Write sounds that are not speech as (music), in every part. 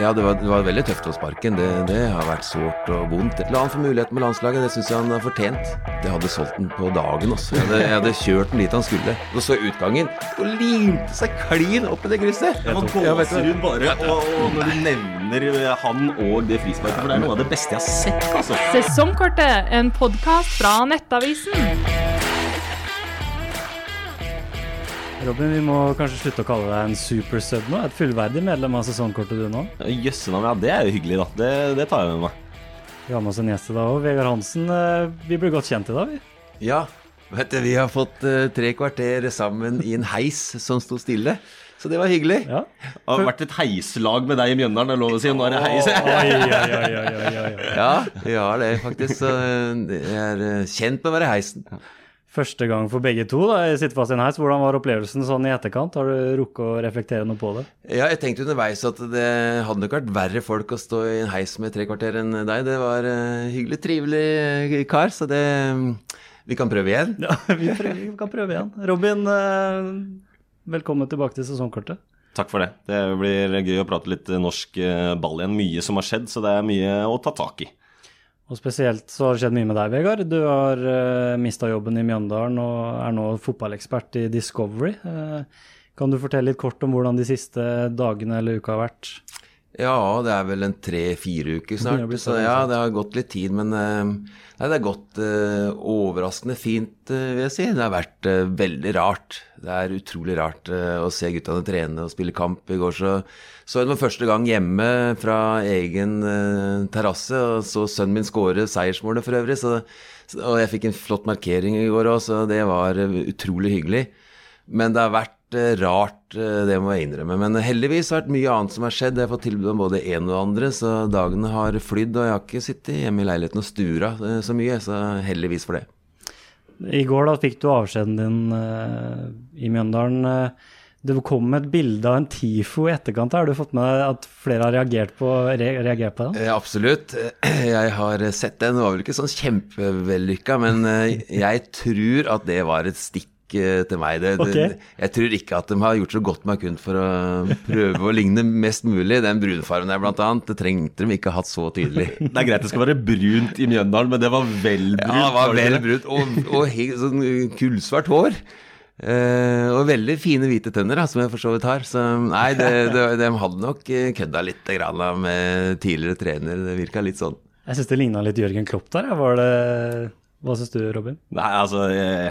Ja, det var, det var veldig tøft å sparke ham. Det, det har vært sårt og vondt. La han få muligheten med landslaget, det syns jeg han har fortjent. Det hadde solgt den på dagen også. Jeg hadde, jeg hadde kjørt den dit han skulle. Og så utgangen, og limte seg klin opp i det krysset. Ja, du gåsehud bare og, og når du nevner han og det frisparket, for det er noe av det beste jeg har sett, altså. Sesongkortet, en podkast fra Nettavisen. Robin, vi må kanskje slutte å kalle deg en supersub nå? Et fullverdig medlem av sesongkortet du nå? Jøssenavn, ja, det er jo hyggelig, da. Det, det tar jeg med meg. Vi har med oss en gjest i dag òg. Vegard Hansen. eh, Vi ble godt kjent i dag, vi. Ja, vet du, vi har fått eh, tre kvarter sammen i en heis som sto stille. Så det var hyggelig. Ja. Det har vært et heislag med deg i Mjøndalen, det er lov å si. Nå er det heis. Oi, oi, oi, oi, oi, oi. Ja, vi har det faktisk. Så er eh, kjent med å være i heisen. Første gang for begge to da, i sitter fast i en heis. Hvordan var opplevelsen sånn i etterkant? Har du rukket å reflektere noe på det? Ja, jeg tenkte underveis at det hadde nok vært verre folk å stå i en heis med tre kvarter enn deg. Det var uh, hyggelig, trivelig kar, så det Vi kan prøve igjen. Ja, (laughs) vi, prøver, vi kan prøve igjen. Robin, uh, velkommen tilbake til sesongkortet. Takk for det. Det blir gøy å prate litt norsk eh, ball igjen. Mye som har skjedd, så det er mye å ta tak i. Og spesielt så har det skjedd mye med deg, Vegard. Du har uh, mista jobben i Mjøndalen og er nå fotballekspert i Discovery. Uh, kan du fortelle litt kort om hvordan de siste dagene eller uka har vært? Ja, det er vel en tre-fire uker snart. Så ja, det har gått litt tid, men eh, nei, det har gått uh, overraskende fint, uh, vil jeg si. Det har vært uh, veldig rart. Det er utrolig rart å se guttene trene og spille kamp. I går så så jeg det for første gang hjemme fra egen terrasse, og så sønnen min skåre seiersmålet for øvrig. Så, og jeg fikk en flott markering i går òg, så det var utrolig hyggelig. Men det har vært rart, eh, det må jeg innrømme. Men heldigvis har det vært mye annet som har skjedd. Jeg har fått tilbud om både en og andre, så dagene har flydd. Og jeg har ikke sittet hjemme i leiligheten og stura eh, så mye, så heldigvis for det. I går da fikk du avskjeden din uh, i Mjøndalen. Eh, det kom et bilde av en TIFO i etterkant. Har du fått med deg at flere har reagert på, re reagert på den? Eh, absolutt. (clears throat) Jeg har sett den. Det var vel ikke sånn kjempevellykka, men eh, jeg tror at det var et stikk eh, til meg. Det, det, jeg tror ikke at de har gjort så godt de har kunnet for å prøve å ligne mest mulig. Den brunfargen der, blant annet, det trengte de ikke ha hatt så tydelig. (laughs) Det er greit det skal være brunt i Mjøndalen, men det var vel brunt. Ja, det var vel brunt. Og, og helt, sånn kullsvart hår. Eh, og veldig fine hvite tenner, da, som jeg for så vidt har. Så nei, det, det, de hadde nok eh, kødda litt grann, da, med tidligere trener. Det virka litt sånn. Jeg syns det ligna litt Jørgen Klopp der. Var det, hva syns du, Robin? Nei, altså jeg,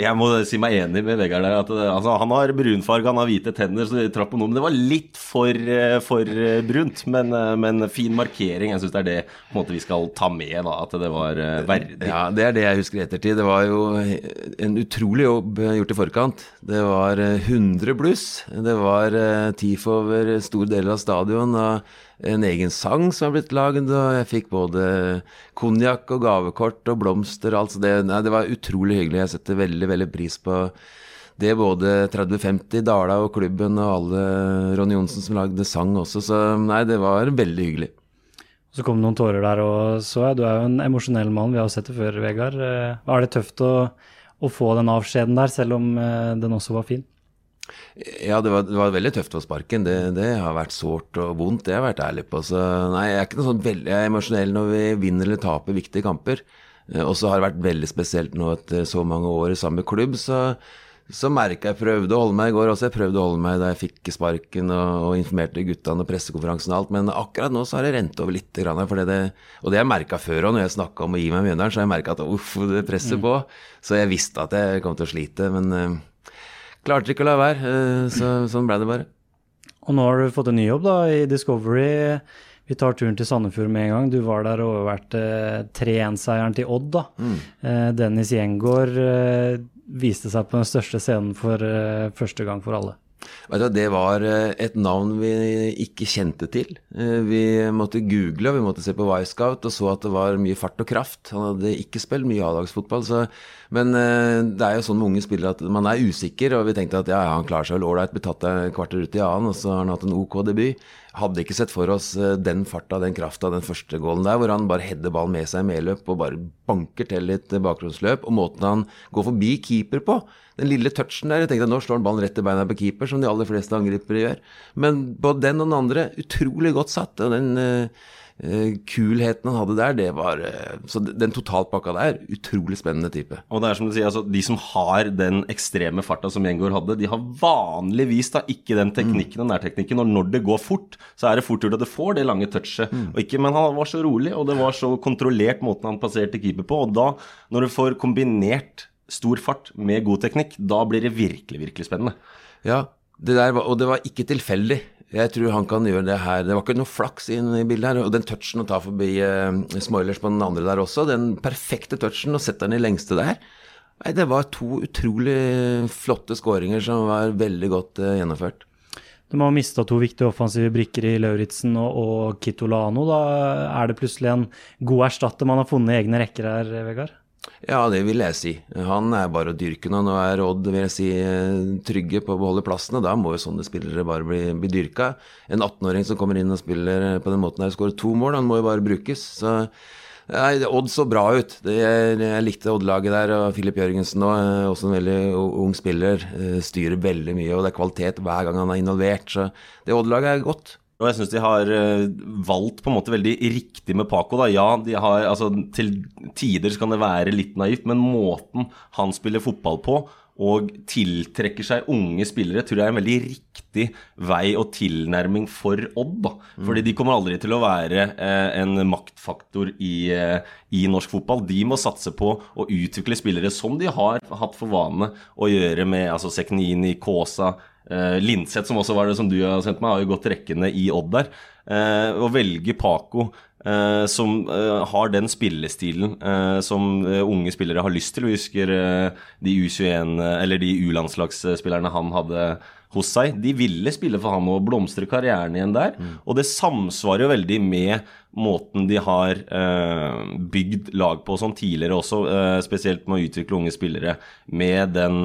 jeg må si meg enig med Vegard der. At, eh, altså, han har brunfarge, han har hvite tenner, så det traff på noe. Men det var litt for, eh, for eh, brunt. Men, eh, men fin markering. Jeg syns det er det på en måte, vi skal ta med, da. At det var eh, verdig. Ja, det er det jeg husker i ettertid. Det var jo en utrolig jobb gjort i forkant. Det var eh, 100 bluss. Det var eh, TIFO over store deler av stadion. og en egen sang som er blitt lagd, og jeg fikk både konjakk og gavekort og blomster og det, nei, det var utrolig hyggelig. Jeg setter veldig, veldig pris på det både 3050, Dala og klubben og alle Ronny Johnsen som lagde sang også. Så nei, det var veldig hyggelig. Så kom det noen tårer der òg, så jeg. Du er jo en emosjonell mann, vi har sett det før, Vegard. Er Var det tøft å, å få den avskjeden der, selv om eh, den også var fin? Ja, det var, det var veldig tøft å sparken. Det, det har vært sårt og vondt, det har jeg vært ærlig på. Så nei, jeg er ikke noe sånn veldig emosjonell når vi vinner eller taper viktige kamper. Eh, Og så har det vært veldig spesielt nå etter så mange år i samme klubb, så, så merka jeg prøvde å holde meg i går også. Jeg prøvde å holde meg da jeg fikk sparken og, og informerte guttene og pressekonferansen og alt, men akkurat nå så har det rent over litt. Grann, for det, og det jeg merka før òg, når jeg snakka om å gi meg Mjøndalen, så har jeg merka at uff, det presser på. Så jeg visste at jeg kom til å slite, men eh, klarte ikke å la være. eh, Så, sånn ble det bare. Og nå har du fått en ny jobb da, i Discovery. Vi tar turen til Sandefjord med en gang. Du var der og overværte 3-1-seieren til Odd. da. Mm. Dennis Gjengård eh, viste seg på den største scenen for eh, første gang for alle. Det var eh, et navn vi ikke kjente til. Eh, Vi måtte google og vi måtte se på Wisecout og så at det var mye fart og kraft. Han hadde ikke spilt mye A-lagsfotball, men eh, det er jo sånn med unge spillere at man er usikker, og vi tenkte at ja, han klarer seg vel ålreit, blir tatt et kvarter ut i annen, og så har han hatt en OK debut. Hadde ikke sett for oss den farta, den krafta, den første gålen der, hvor han bare header ballen med seg i medløp og bare banker til litt bakgrunnsløp, og måten han går forbi keeper på. Den lille touchen der, jeg tenkte at nå slår han ballen rett i beina på keeper, som de aller fleste angripere gjør. Men både den og den andre, utrolig godt satt. Og den eh, kulheten han hadde der, det var uh, Så den totalpakka der, utrolig spennende type. Og det er som du sier, altså, De som har den ekstreme farta som Gjengård hadde, de har vanligvis da ikke den teknikken og nærteknikken. Og når det går fort, så er det fort gjort at det får det lange touchet. Og ikke, Men han var så rolig, og det var så kontrollert måten han passerte keeper på. Og da, når du får kombinert stor fart med god teknikk, da blir det virkelig, virkelig spennende. Ja, det der var, og det var ikke tilfeldig. Jeg tror han kan gjøre det her. Det var ikke noe flaks inn i bildet her. Og den touchen å ta forbi uh, Smoilers på den andre der også, den perfekte touchen, og sette den i lengste der. Nei, det var to utrolig flotte skåringer som var veldig godt uh, gjennomført. De har mista to viktige offensive brikker i Lauritzen og, og Kitolano. Da er det plutselig en god erstatter man har funnet i egne rekker her, Vegard? Ja, det vil jeg si. Han er bare å dyrke nå. Nå er Odd vil jeg si, trygge på å beholde plassene. Da må jo sånne spillere bare bli, bli dyrka. En 18-åring som kommer inn og spiller på den måten her, skårer to mål, han må jo bare brukes. Så nei, Odd så bra ut. Jeg, jeg likte Odd-laget der. Og Filip Jørgensen nå, også en veldig ung spiller. Styrer veldig mye, og det er kvalitet hver gang han er involvert. Så det Odd-laget er godt. Og jeg syns de har valgt på en måte veldig riktig med Paco. da. Ja, de har, altså til tider kan det være litt naivt, men måten han spiller fotball på og tiltrekker seg unge spillere, tror jeg er en veldig riktig vei og tilnærming for Odd. da. Fordi de kommer aldri til å være eh, en maktfaktor i, eh, i, norsk fotball. De må satse på å utvikle spillere som de har hatt for vane å gjøre med altså Seknini, Kåsa, Linseth, som også var det som du har sendt meg, har jo gått rekkene i Odd der. Uh, å velge Paco, uh, som har den spillestilen som unge spillere har lyst til. Vi husker de U21, eller de U-landslagsspillerne han hadde hos seg. De ville spille for han og blomstre karrieren igjen der. Mm. Og det samsvarer jo veldig med måten de har bygd lag på sånn tidligere også, spesielt med å utvikle unge spillere med den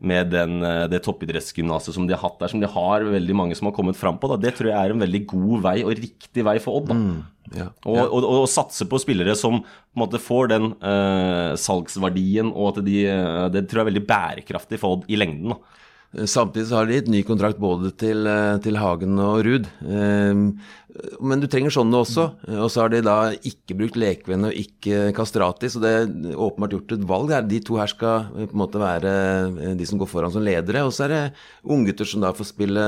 med den, det toppidrettsgymnaset som de har hatt der, som de har veldig mange som har kommet fram på. Da. Det tror jeg er en veldig god vei og riktig vei for Odd. da. Mm, ja, og, ja. og, og, og, satse på spillere som på en måte får den uh, salgsverdien, og at de, uh, det tror jeg er veldig bærekraftig for Odd i lengden. da. Samtidig så har de gitt ny kontrakt både til, til Hagen og Ruud. Men du trenger sånne også. Og så har de da ikke brukt Lekvenn og ikke Kastrati, så det er åpenbart gjort et valg. De to her skal på en måte være de som går foran som ledere. Og så er det unggutter som da får spille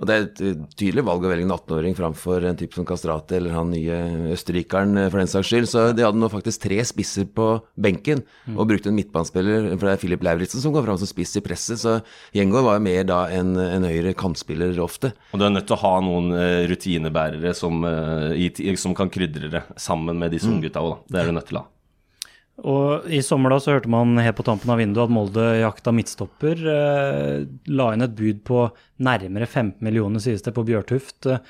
Og det er et tydelig valg å velge en 18-åring framfor en type som Kastrati eller han nye østerrikeren, for den saks skyld. Så de hadde nå faktisk tre spisser på benken og brukte en midtbanespiller, for det er Filip Lauritzen som går fram som spiss i presset. Så Gjengård var jo mer da en, en høyre kantspiller ofte. Og du er nødt til å ha noen rutinebærere som, som kan krydre det sammen med disse unggutta òg, da. Det er du nødt til å ha. Og I sommer da så hørte man helt på tampen av vinduet at Molde jakta midtstopper. Eh, la inn et bud på nærmere 15 millioner, sies det, på Bjørtuft. Eh,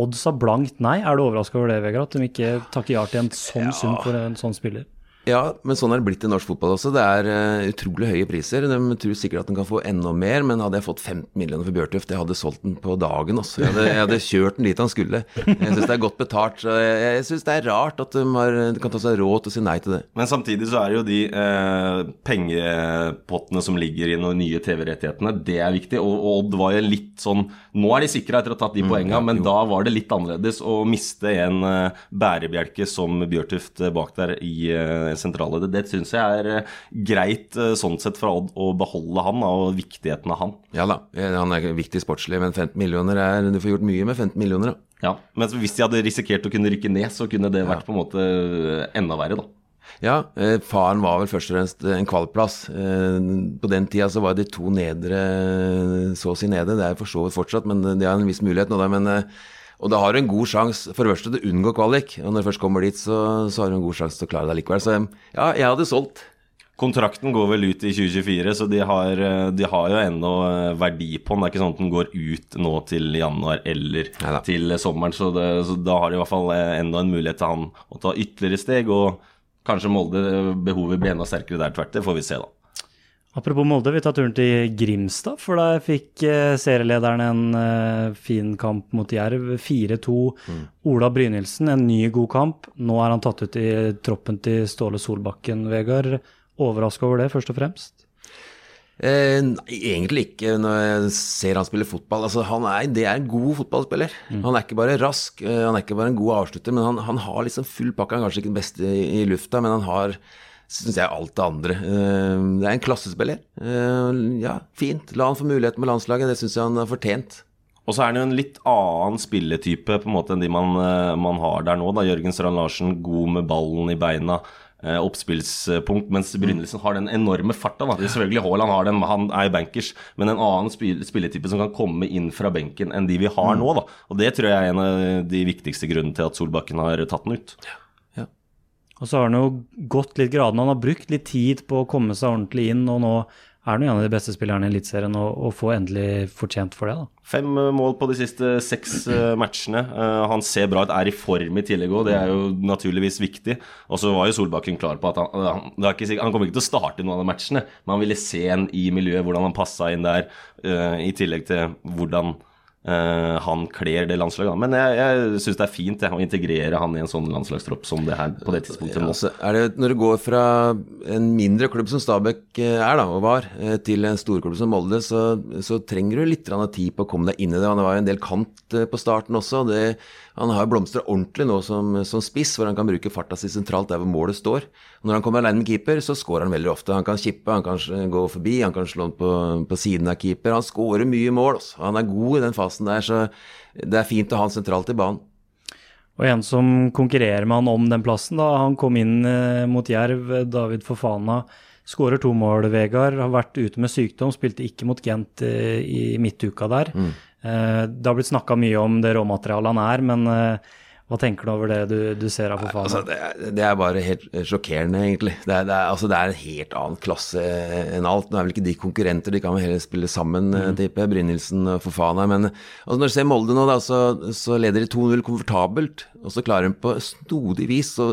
Odd sa blankt nei. Er du overraska over det, Vegard? At de ikke takker ja til en sånn sum for en sånn spiller? Ja, men sånn er det blitt i norsk fotball også. Det er uh, utrolig høye priser. De tror sikkert at de kan få enda mer, men hadde jeg fått 15 millioner for Bjørtuft, jeg hadde solgt den på dagen også. Jeg hadde, jeg hadde kjørt den dit han skulle. Jeg syns det er godt betalt. Så jeg, jeg syns det er rart at de, har, de kan ta seg råd til å si nei til det. Men samtidig så er det jo de eh, pengepottene som ligger i de nye TV-rettighetene, det er viktig. Og, og Odd var jo litt sånn Nå er de sikra etter å ha tatt de poenga, men da var det litt annerledes å miste en eh, bærebjelke som Bjørtuft eh, bak der i eh, sentrale. Det, det syns jeg er eh, greit eh, sånn sett fra Odd å beholde han og viktigheten av han. Ja da, han er viktig sportslig, men 15 millioner er Du får gjort mye med 15 millioner, da. Ja, Men hvis de hadde risikert å kunne rykke ned, så kunne det vært på en måte eh, enda verre, da. Ja, eh, faren var vel først og fremst en kvalplass. Eh, på den tida så var de to nedre eh, så å si nede. Det er for så vidt fortsatt, men de har en viss mulighet nå, da. Men, eh, og da har du en god sjanse for det første til å unngå kvalik. Og når du først kommer dit, så, så har du en god sjanse til å klare deg likevel. Så ja, jeg hadde solgt. Kontrakten går vel ut i 2024, så de har, eh, de har jo ennå eh, verdi på den. Det er ikke sånn at den går ut nå til januar eller Neida. til sommeren. Så, det, så da har de i hvert fall eh, enda en mulighet til han å ta ytterligere steg. Og kanskje Molde behovet blir enda sterkere der tvert. Det får vi se, da. Apropos Molde, vi tar turen til Grimstad, for der fikk eh, serielederen en eh, fin kamp mot Jerv. 4-2. Ola Brynildsen, en ny god kamp. Nå er han tatt ut i troppen til Ståle Solbakken, Vegard. Overraska over det, først og fremst? Eh, nei, egentlig ikke når jeg ser han spille fotball. Altså, han er, det er en god fotballspiller. Han er ikke bare rask, eh, han er ikke bare en god avslutter, men han, han har liksom full pakke. Han er kanskje ikke den beste i, i lufta, men han har syns jeg alt det andre. Eh, det er en klassespiller. Eh, ja, fint. La han få muligheten med landslaget. Det syns jeg han har fortjent. Og så er han jo en litt annen spilletype på en måte enn de man, eh, man har der nå. da Jørgen Strand Larsen, god med ballen i beina. Oppspillspunkt, mens Brynildsen har den enorme farta. da. Selvfølgelig Haaland har den, han er bankers, men en annen spilletype som kan komme inn fra benken enn de vi har nå. da. Og det tror jeg er en av de viktigste grunnene til at Solbakken har tatt den ut. Og så har han jo gått litt graden. Han har brukt litt tid på å komme seg ordentlig inn, og nå er han jo en av de beste spillerne i Eliteserien og, og får endelig fortjent for det. da. Fem eh, mål på de siste seks eh, matchene. Eh, han ser bra ut, er i form i tillegg òg, det er jo naturligvis viktig. Og så var jo Solbakken klar på at han, han, ikke, han kommer ikke til å starte noen av de matchene, men han ville se en i miljøet, hvordan han passa inn der, i tillegg til hvordan eh, han kler det landslaget. Men jeg, jeg syns det er fint jeg, å integrere han i en sånn landslagstropp som det her på det tidspunktet Ja, altså, er det, når du går fra en mindre klubb som Stabæk eh, er da, og var, eh, til en storklubb som Molde, så, så trenger du litt tid på å komme deg inn i det. Han var jo en del kant på starten også. Det, han har blomstra ordentlig nå som, som spiss, hvor han kan bruke farta si sentralt der hvor målet står. Når han kommer alene med keeper, så skårer han veldig ofte. Han kan kippe, han kan gå forbi, han kan slå den på, på siden av keeper. Han skårer mye mål. Også. Han er god i den fasen der, så det er fint å ha han sentralt i banen. Og en som konkurrerer med han om den plassen, da han kom inn eh, mot Jerv, eh, David Fofana. Skårer to mål, Vegard. Har vært ute med sykdom, spilte ikke mot Gent eh, i midtuka der. Mm. det har blitt snakka mye om det råmaterialet han er, men eh, hva tenker du over det du, du ser av Fofana? Altså, det, er, det er bare helt sjokkerende, egentlig. Det er, det, er, altså, det er en helt annen klasse enn alt. Nå er vel ikke de konkurrenter, de kan vel heller spille sammen, mm. tipper jeg. Brynildsen og Fofana. Men altså, når du ser Molde nå, da, så, så leder de 2-0 komfortabelt. Og så klarer de på snodig vis å,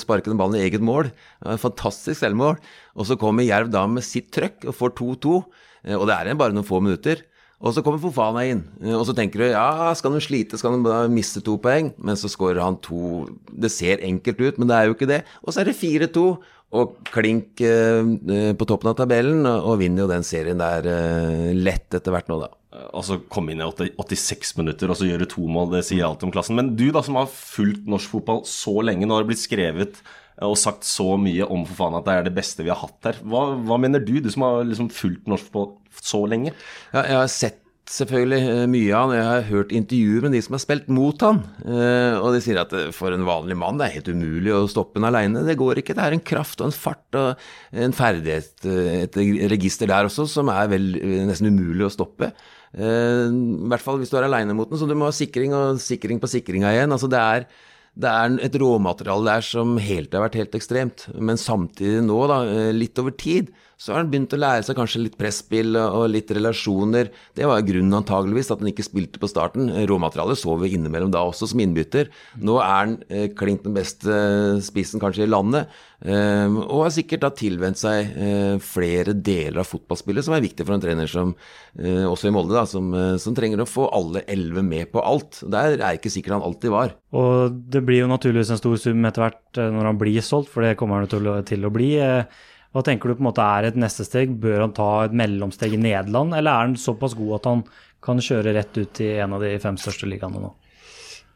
sparke den ballen i eget mål. Fantastisk selvmål. Og så kommer Jerv da med sitt trøkk og får 2-2. Og det er igjen bare noen få minutter. Og så kommer Fofana inn, og så tenker du ja, skal han slite, skal han miste to poeng? Men så skårer han to Det ser enkelt ut, men det er jo ikke det. Og så er det 4-2, og klink eh, på toppen av tabellen, og vinner jo den serien der eh, lett etter hvert nå, da. Og så komme inn i 86 minutter og så gjøre to mål, det sier alt om klassen. Men du da som har fulgt norsk fotball så lenge, nå har det blitt skrevet og sagt så mye om for faen at det er det beste vi har hatt her. Hva, hva mener du, du som har liksom fulgt norsk fotball så lenge? Ja, jeg har sett selvfølgelig eh, mye av han. Jeg har hørt intervjuer med de som har spilt mot han. Eh, og de sier at eh, for en vanlig mann det er helt umulig å stoppe han aleine. Det går ikke. Det er en kraft og en fart og en ferdighet, et register der også, som er vel nesten umulig å stoppe. I hvert fall hvis du er aleine mot den, så du må ha sikring og sikring på sikringa igjen. Altså det er det er et råmateriale der som helt har vært helt ekstremt. Men samtidig nå, da, litt over tid, så har han begynt å lære seg kanskje litt presspill og litt relasjoner. Det var grunnen antageligvis at han ikke spilte på starten. Råmaterialet så vi innimellom da også som innbytter. Nå er han eh, klink den beste spissen kanskje i landet, eh, og har sikkert da tilvendt seg eh, flere deler av fotballspillet som er viktig for en trener som, eh, også i Molde, da, som, eh, som trenger å få alle elleve med på alt. Der er ikke sikkert han alltid var. Og det blir jo naturligvis en stor sum etter hvert eh, når han blir solgt, for det kommer han til å bli. Hva tenker du på en måte er et neste steg? Bør han ta et mellomsteg i Nederland, eller er han såpass god at han kan kjøre rett ut i en av de fem største ligaene nå?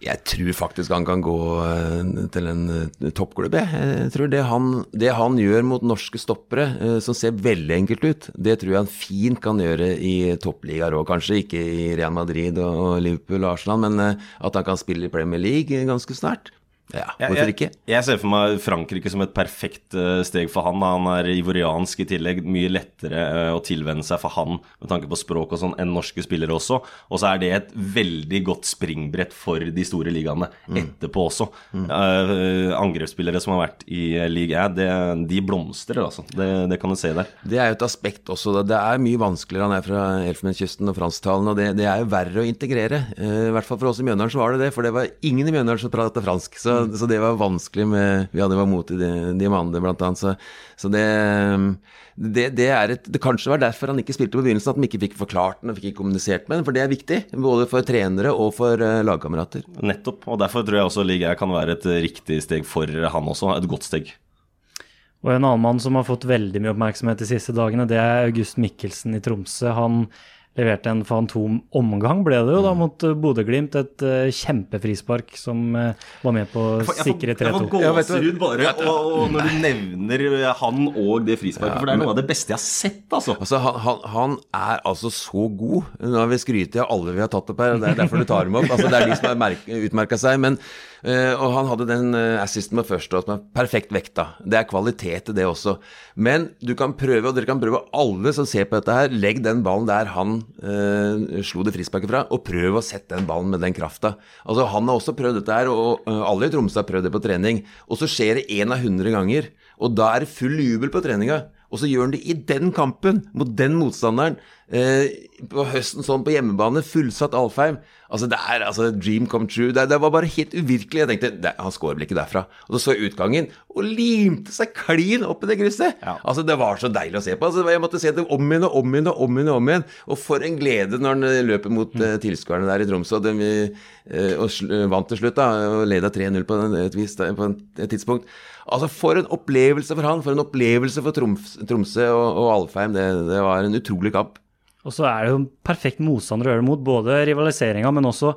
Jeg tror faktisk han kan gå eh, til en eh, toppklubb. jeg. Tror det han, det han gjør mot norske stoppere, eh, som ser veldig enkelt ut, det tror jeg han fint kan gjøre i toppligaer òg. Kanskje ikke i Real Madrid og Liverpool og Arsenal, men at han kan spille i Premier League ganske snart. Ja, hvorfor ikke? Jeg, jeg ser for meg Frankrike som et perfekt eh, steg for han. Han er ivoriansk i tillegg. Mye lettere eh, å tilvenne seg for han med tanke på språk og sånn enn norske spillere også. Og så er det et veldig godt springbrett for de store ligaene Mm. etterpå også. Eh, angrepsspillere som har vært i league A, de blomstrer, altså. Det, det kan du se der. Det er jo et aspekt også. Det er mye vanskeligere. Han er fra Elfenbenskysten og fransktalende, og det, det er jo verre å integrere. Uh, I hvert fall for oss i Mjøndalen så var det det, for det var ingen i Mjøndalen som pratet fransk. Så, så det var vanskelig med Vi hadde vært mot i Diamande, blant annet. Så, så det, det, det er et Det kanskje var derfor han ikke spilte på begynnelsen, at de ikke fikk forklart den og fikk ikke kommunisert med den. For det er viktig, både for trenere og for eh, lagkamerater. Nettopp. Og derfor tror jeg også league kan være et riktig steg for han også. Et godt steg. Og en annen mann som har fått veldig mye oppmerksomhet de siste dagene, det er August Mikkelsen i Tromsø. Han leverte en fantom omgang, ble det jo, da, mot eh, Bodø-Glimt. Et uh, kjempefrispark som uh, var med på å sikre 3-2. Jeg får gåsehud bare og, og når du nevner han og det frisparket, for det er noe av det beste jeg har sett, altså. Altså, han, han, han er altså så god. Nå har vi skrytt av alle vi har tatt opp her, og det er derfor du tar dem opp. Altså, det er de som har utmerka seg. men Uh, og han hadde den uh, assisten med første som er perfekt vekta. Det er kvalitet i det også. Men du kan prøve, og dere kan prøve alle som ser på dette her, legg den ballen der han uh, slo det frisparket fra, og prøv å sette den ballen med den krafta. Altså, han har også prøvd dette her, og alle i Tromsø har prøvd det på trening. Og så skjer det én av hundre ganger, og da er det full jubel på treninga. Og så gjør han det i den kampen, mot den motstanderen. Eh, på høsten sånn på hjemmebane, fullsatt Alfheim. Altså, det er altså dream come true. Det, det var bare helt uvirkelig. Jeg tenkte det, han skårer vel ikke derfra. Og så så jeg utgangen, og limte seg klin opp i det krysset. Ja. Altså, det var så deilig å se på. Altså, jeg måtte se det om igjen og om igjen og om igjen. Og om igjen. Og for en glede når han løper mot mm. uh, tilskuerne der i Tromsø. Og, de, uh, og vant til slutt, da. Og leda 3-0 på, et, vis, på et tidspunkt. Altså, For en opplevelse for han, for en opplevelse for Troms, Tromsø og, og Alfheim. Det, det, var en utrolig kamp. Og så er det jo perfekt motstander å gjøre det mot, både rivaliseringa, men også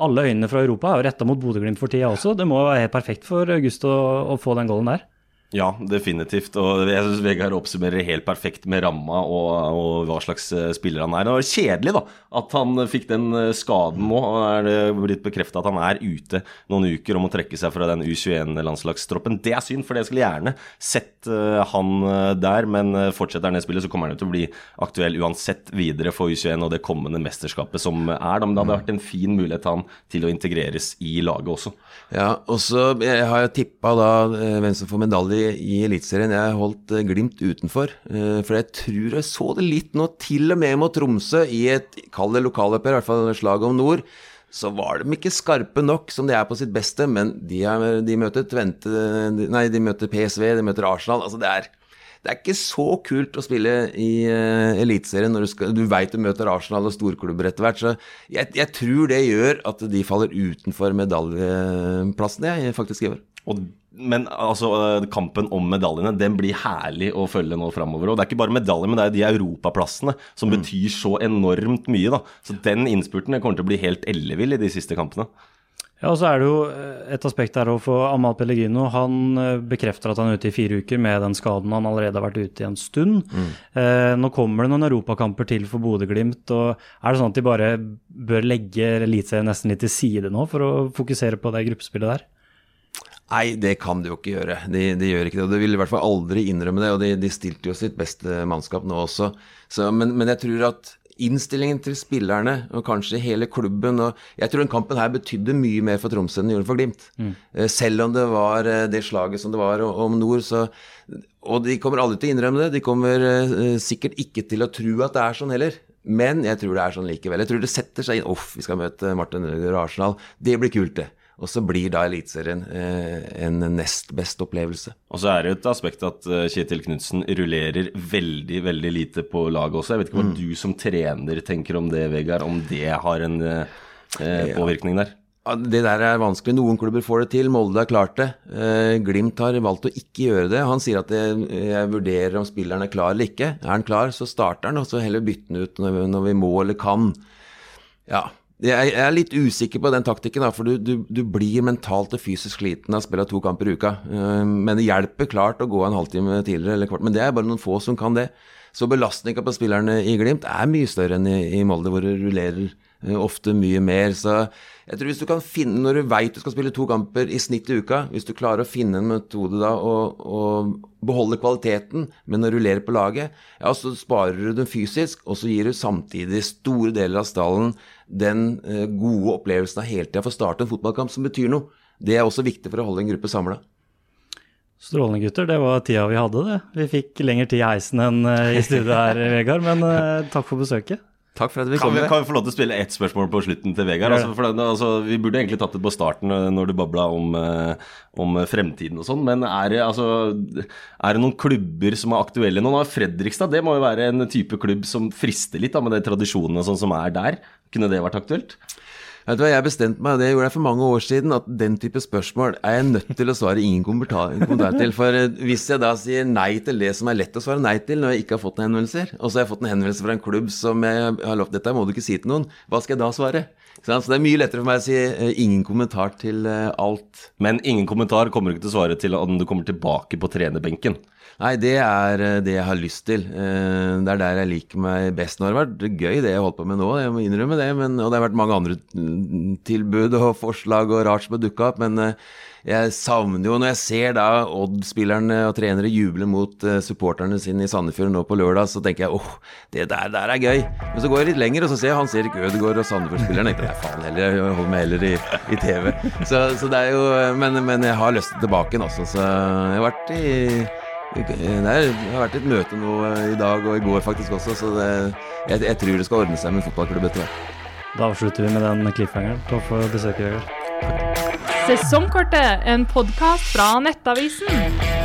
alle øynene fra Europa er jo retta mot Bodø-Glimt for tida også. Det må være helt perfekt for August å, å få den golden der. Ja, definitivt. Og jeg syns Vegard oppsummerer helt perfekt med ramma og, og, hva slags eh, spiller han er. Det var kjedelig da, at han fikk den eh, skaden nå. og er det blitt bekrefta at han er ute noen uker og må trekke seg fra den U21-landslagstroppen. Det er synd, for jeg skulle gjerne sett uh, han der. Men fortsetter han det spillet, så kommer han til å bli aktuell uansett videre for U21 og det kommende mesterskapet som er. Da. Men det hadde vært en fin mulighet han til å integreres i laget også. Ja, og så har jeg tippa da hvem som får medalje i Eliteserien. Jeg holdt eh, Glimt utenfor. Eh, for jeg tror jeg så det litt nå, til og med mot Tromsø, i et kall det lokaloppgjør, i hvert fall slag om nord. Så var de ikke skarpe nok som de er på sitt beste, men de, er, de møter Tvente Nei, de møter PSV, de møter Arsenal. Altså, det er det er ikke så kult å spille i uh, Eliteserien når du, skal, du veit du møter Arsenal og storklubber etter hvert. Så jeg, jeg, tror det gjør at de faller utenfor medaljeplassen, jeg, faktisk i år. Og men altså, eh, kampen om medaljene den blir herlig å følge nå framover. Og det er ikke bare medaljer, men det er de europaplassene som mm. betyr så enormt mye. da. Så den innspurten kommer til å bli helt ellevill i de siste kampene. Ja, og så er det jo eh, et aspekt der òg for Amal Pellegrino. Han eh, bekrefter at han er ute i fire uker med den skaden han allerede har vært ute i en stund. Mm. Eh, nå kommer det noen europakamper til for Bodø-Glimt. Er det sånn at de bare bør legge Eliteserien nesten litt til side nå for å fokusere på det gruppespillet der? Nei, det kan de jo ikke gjøre. De, de, gjør ikke det. Og de vil i hvert fall aldri innrømme det. Og de, de stilte jo sitt beste mannskap nå også. Så, men, men, jeg tror at innstillingen til spillerne, og kanskje hele klubben og Jeg tror den kampen her betydde mye mer for Tromsø enn den gjorde for Glimt. Mm. Eh, selv om det var eh, det slaget som det var om nord, så Og de kommer aldri til å innrømme det. De kommer uh, sikkert ikke til å tro at det er sånn heller. Men jeg tror det er sånn likevel. Jeg tror det setter seg inn Uff, vi skal møte Martin Ødegaard og Arsenal. Det blir kult, det. Og så blir da Eliteserien eh, en nest best opplevelse. Og så er det jo et aspekt at eh, Kjetil Knutsen rullerer veldig, veldig lite på laget også. Jeg vet ikke hva mm. du som trener tenker om det, Vegard. Om det har en eh, påvirkning der? Ja, det der er vanskelig. Noen klubber får det til. Molde har klart det. Eh, Glimt har valgt å ikke gjøre det. Han sier at jeg, jeg, vurderer om spilleren er klar eller ikke. Er han klar, så starter han, og så heller bytte han ut når, når vi må eller kan. Ja, jeg er litt usikker på den taktikken, for du, du, du, blir mentalt og fysisk sliten av å spille to kamper i uka. Eh, men det hjelper klart å gå en halvtime tidligere eller kvart. Men det er bare noen få som kan det. Så belastninga på spillerne i Glimt er mye større enn i, i Molde, hvor det rullerer eh, ofte mye mer. Så jeg tror hvis du kan finne, når du veit du skal spille to kamper i snitt i uka, hvis du klarer å finne en metode da og, og beholde kvaliteten, men å rullere på laget, ja, så sparer du den fysisk, og så gir du samtidig store deler av stallen den eh, gode opplevelsen av hele tida få starte en fotballkamp som betyr noe. Det er også viktig for å holde en gruppe samla. Strålende, gutter. Det var tida vi hadde, det. Vi fikk lengre tid i heisen enn eh, i studio her, Vegard. Men uh, takk for besøket. Takk for at vi kom. Kan vi, kan vi få lov til å spille ett spørsmål på slutten til Vegard? Altså, for, altså, vi burde egentlig tatt det på starten når du babla om, om fremtiden og sånn, men er det, altså, er det, noen klubber som er aktuelle nå? Fredrikstad det må jo være en type klubb som frister litt da, med de tradisjonene sånn som er der. Kunne det vært aktuelt? Vet du hva, Jeg bestemte meg, det gjorde jeg for mange år siden, at den type spørsmål er jeg nødt til å svare ingen kommentar, kommentar til. For eh, hvis jeg da sier nei til det som er lett å svare nei til når jeg ikke har fått noen henvendelser, og så har jeg fått en henvendelse fra en klubb som jeg har lovt dette må du ikke si til noen, hva skal jeg da svare? Så det er mye lettere for meg å si eh, ingen kommentar til eh, alt. Men ingen kommentar kommer du ikke til å svare til om du kommer tilbake på trenerbenken. Nei, det er eh, det jeg har lyst til. Eh, Det er der jeg liker meg best. Nå har det vært gøy, det jeg holder på med nå, jeg må innrømme det. Men, og det har vært mange andre tilbud og forslag og rart som har dukka opp. Men eh, jeg savner jo når jeg ser da Odd-spillerne og trenere juble mot supporterne sine i Sandefjord nå på lørdag, så tenker jeg åh, det der, der er gøy. Men så går jeg litt lenger, og så ser jeg Hans Erik Ødegaard og Sandefjord-spilleren. Jeg tenker nei, faen heller, jeg holder meg heller i, i TV. Så, så det er jo men, men jeg har lyst tilbake også, så jeg har vært i det har vært et møte nå eh, i dag og i går faktisk også, så det, jeg, jeg tror det skal ordne seg med fotballklubb etter hvert. Da avslutter vi med den cliffhangeren. Takk for besøket, Jørgen. Sesongkortet, en podkast fra Nettavisen.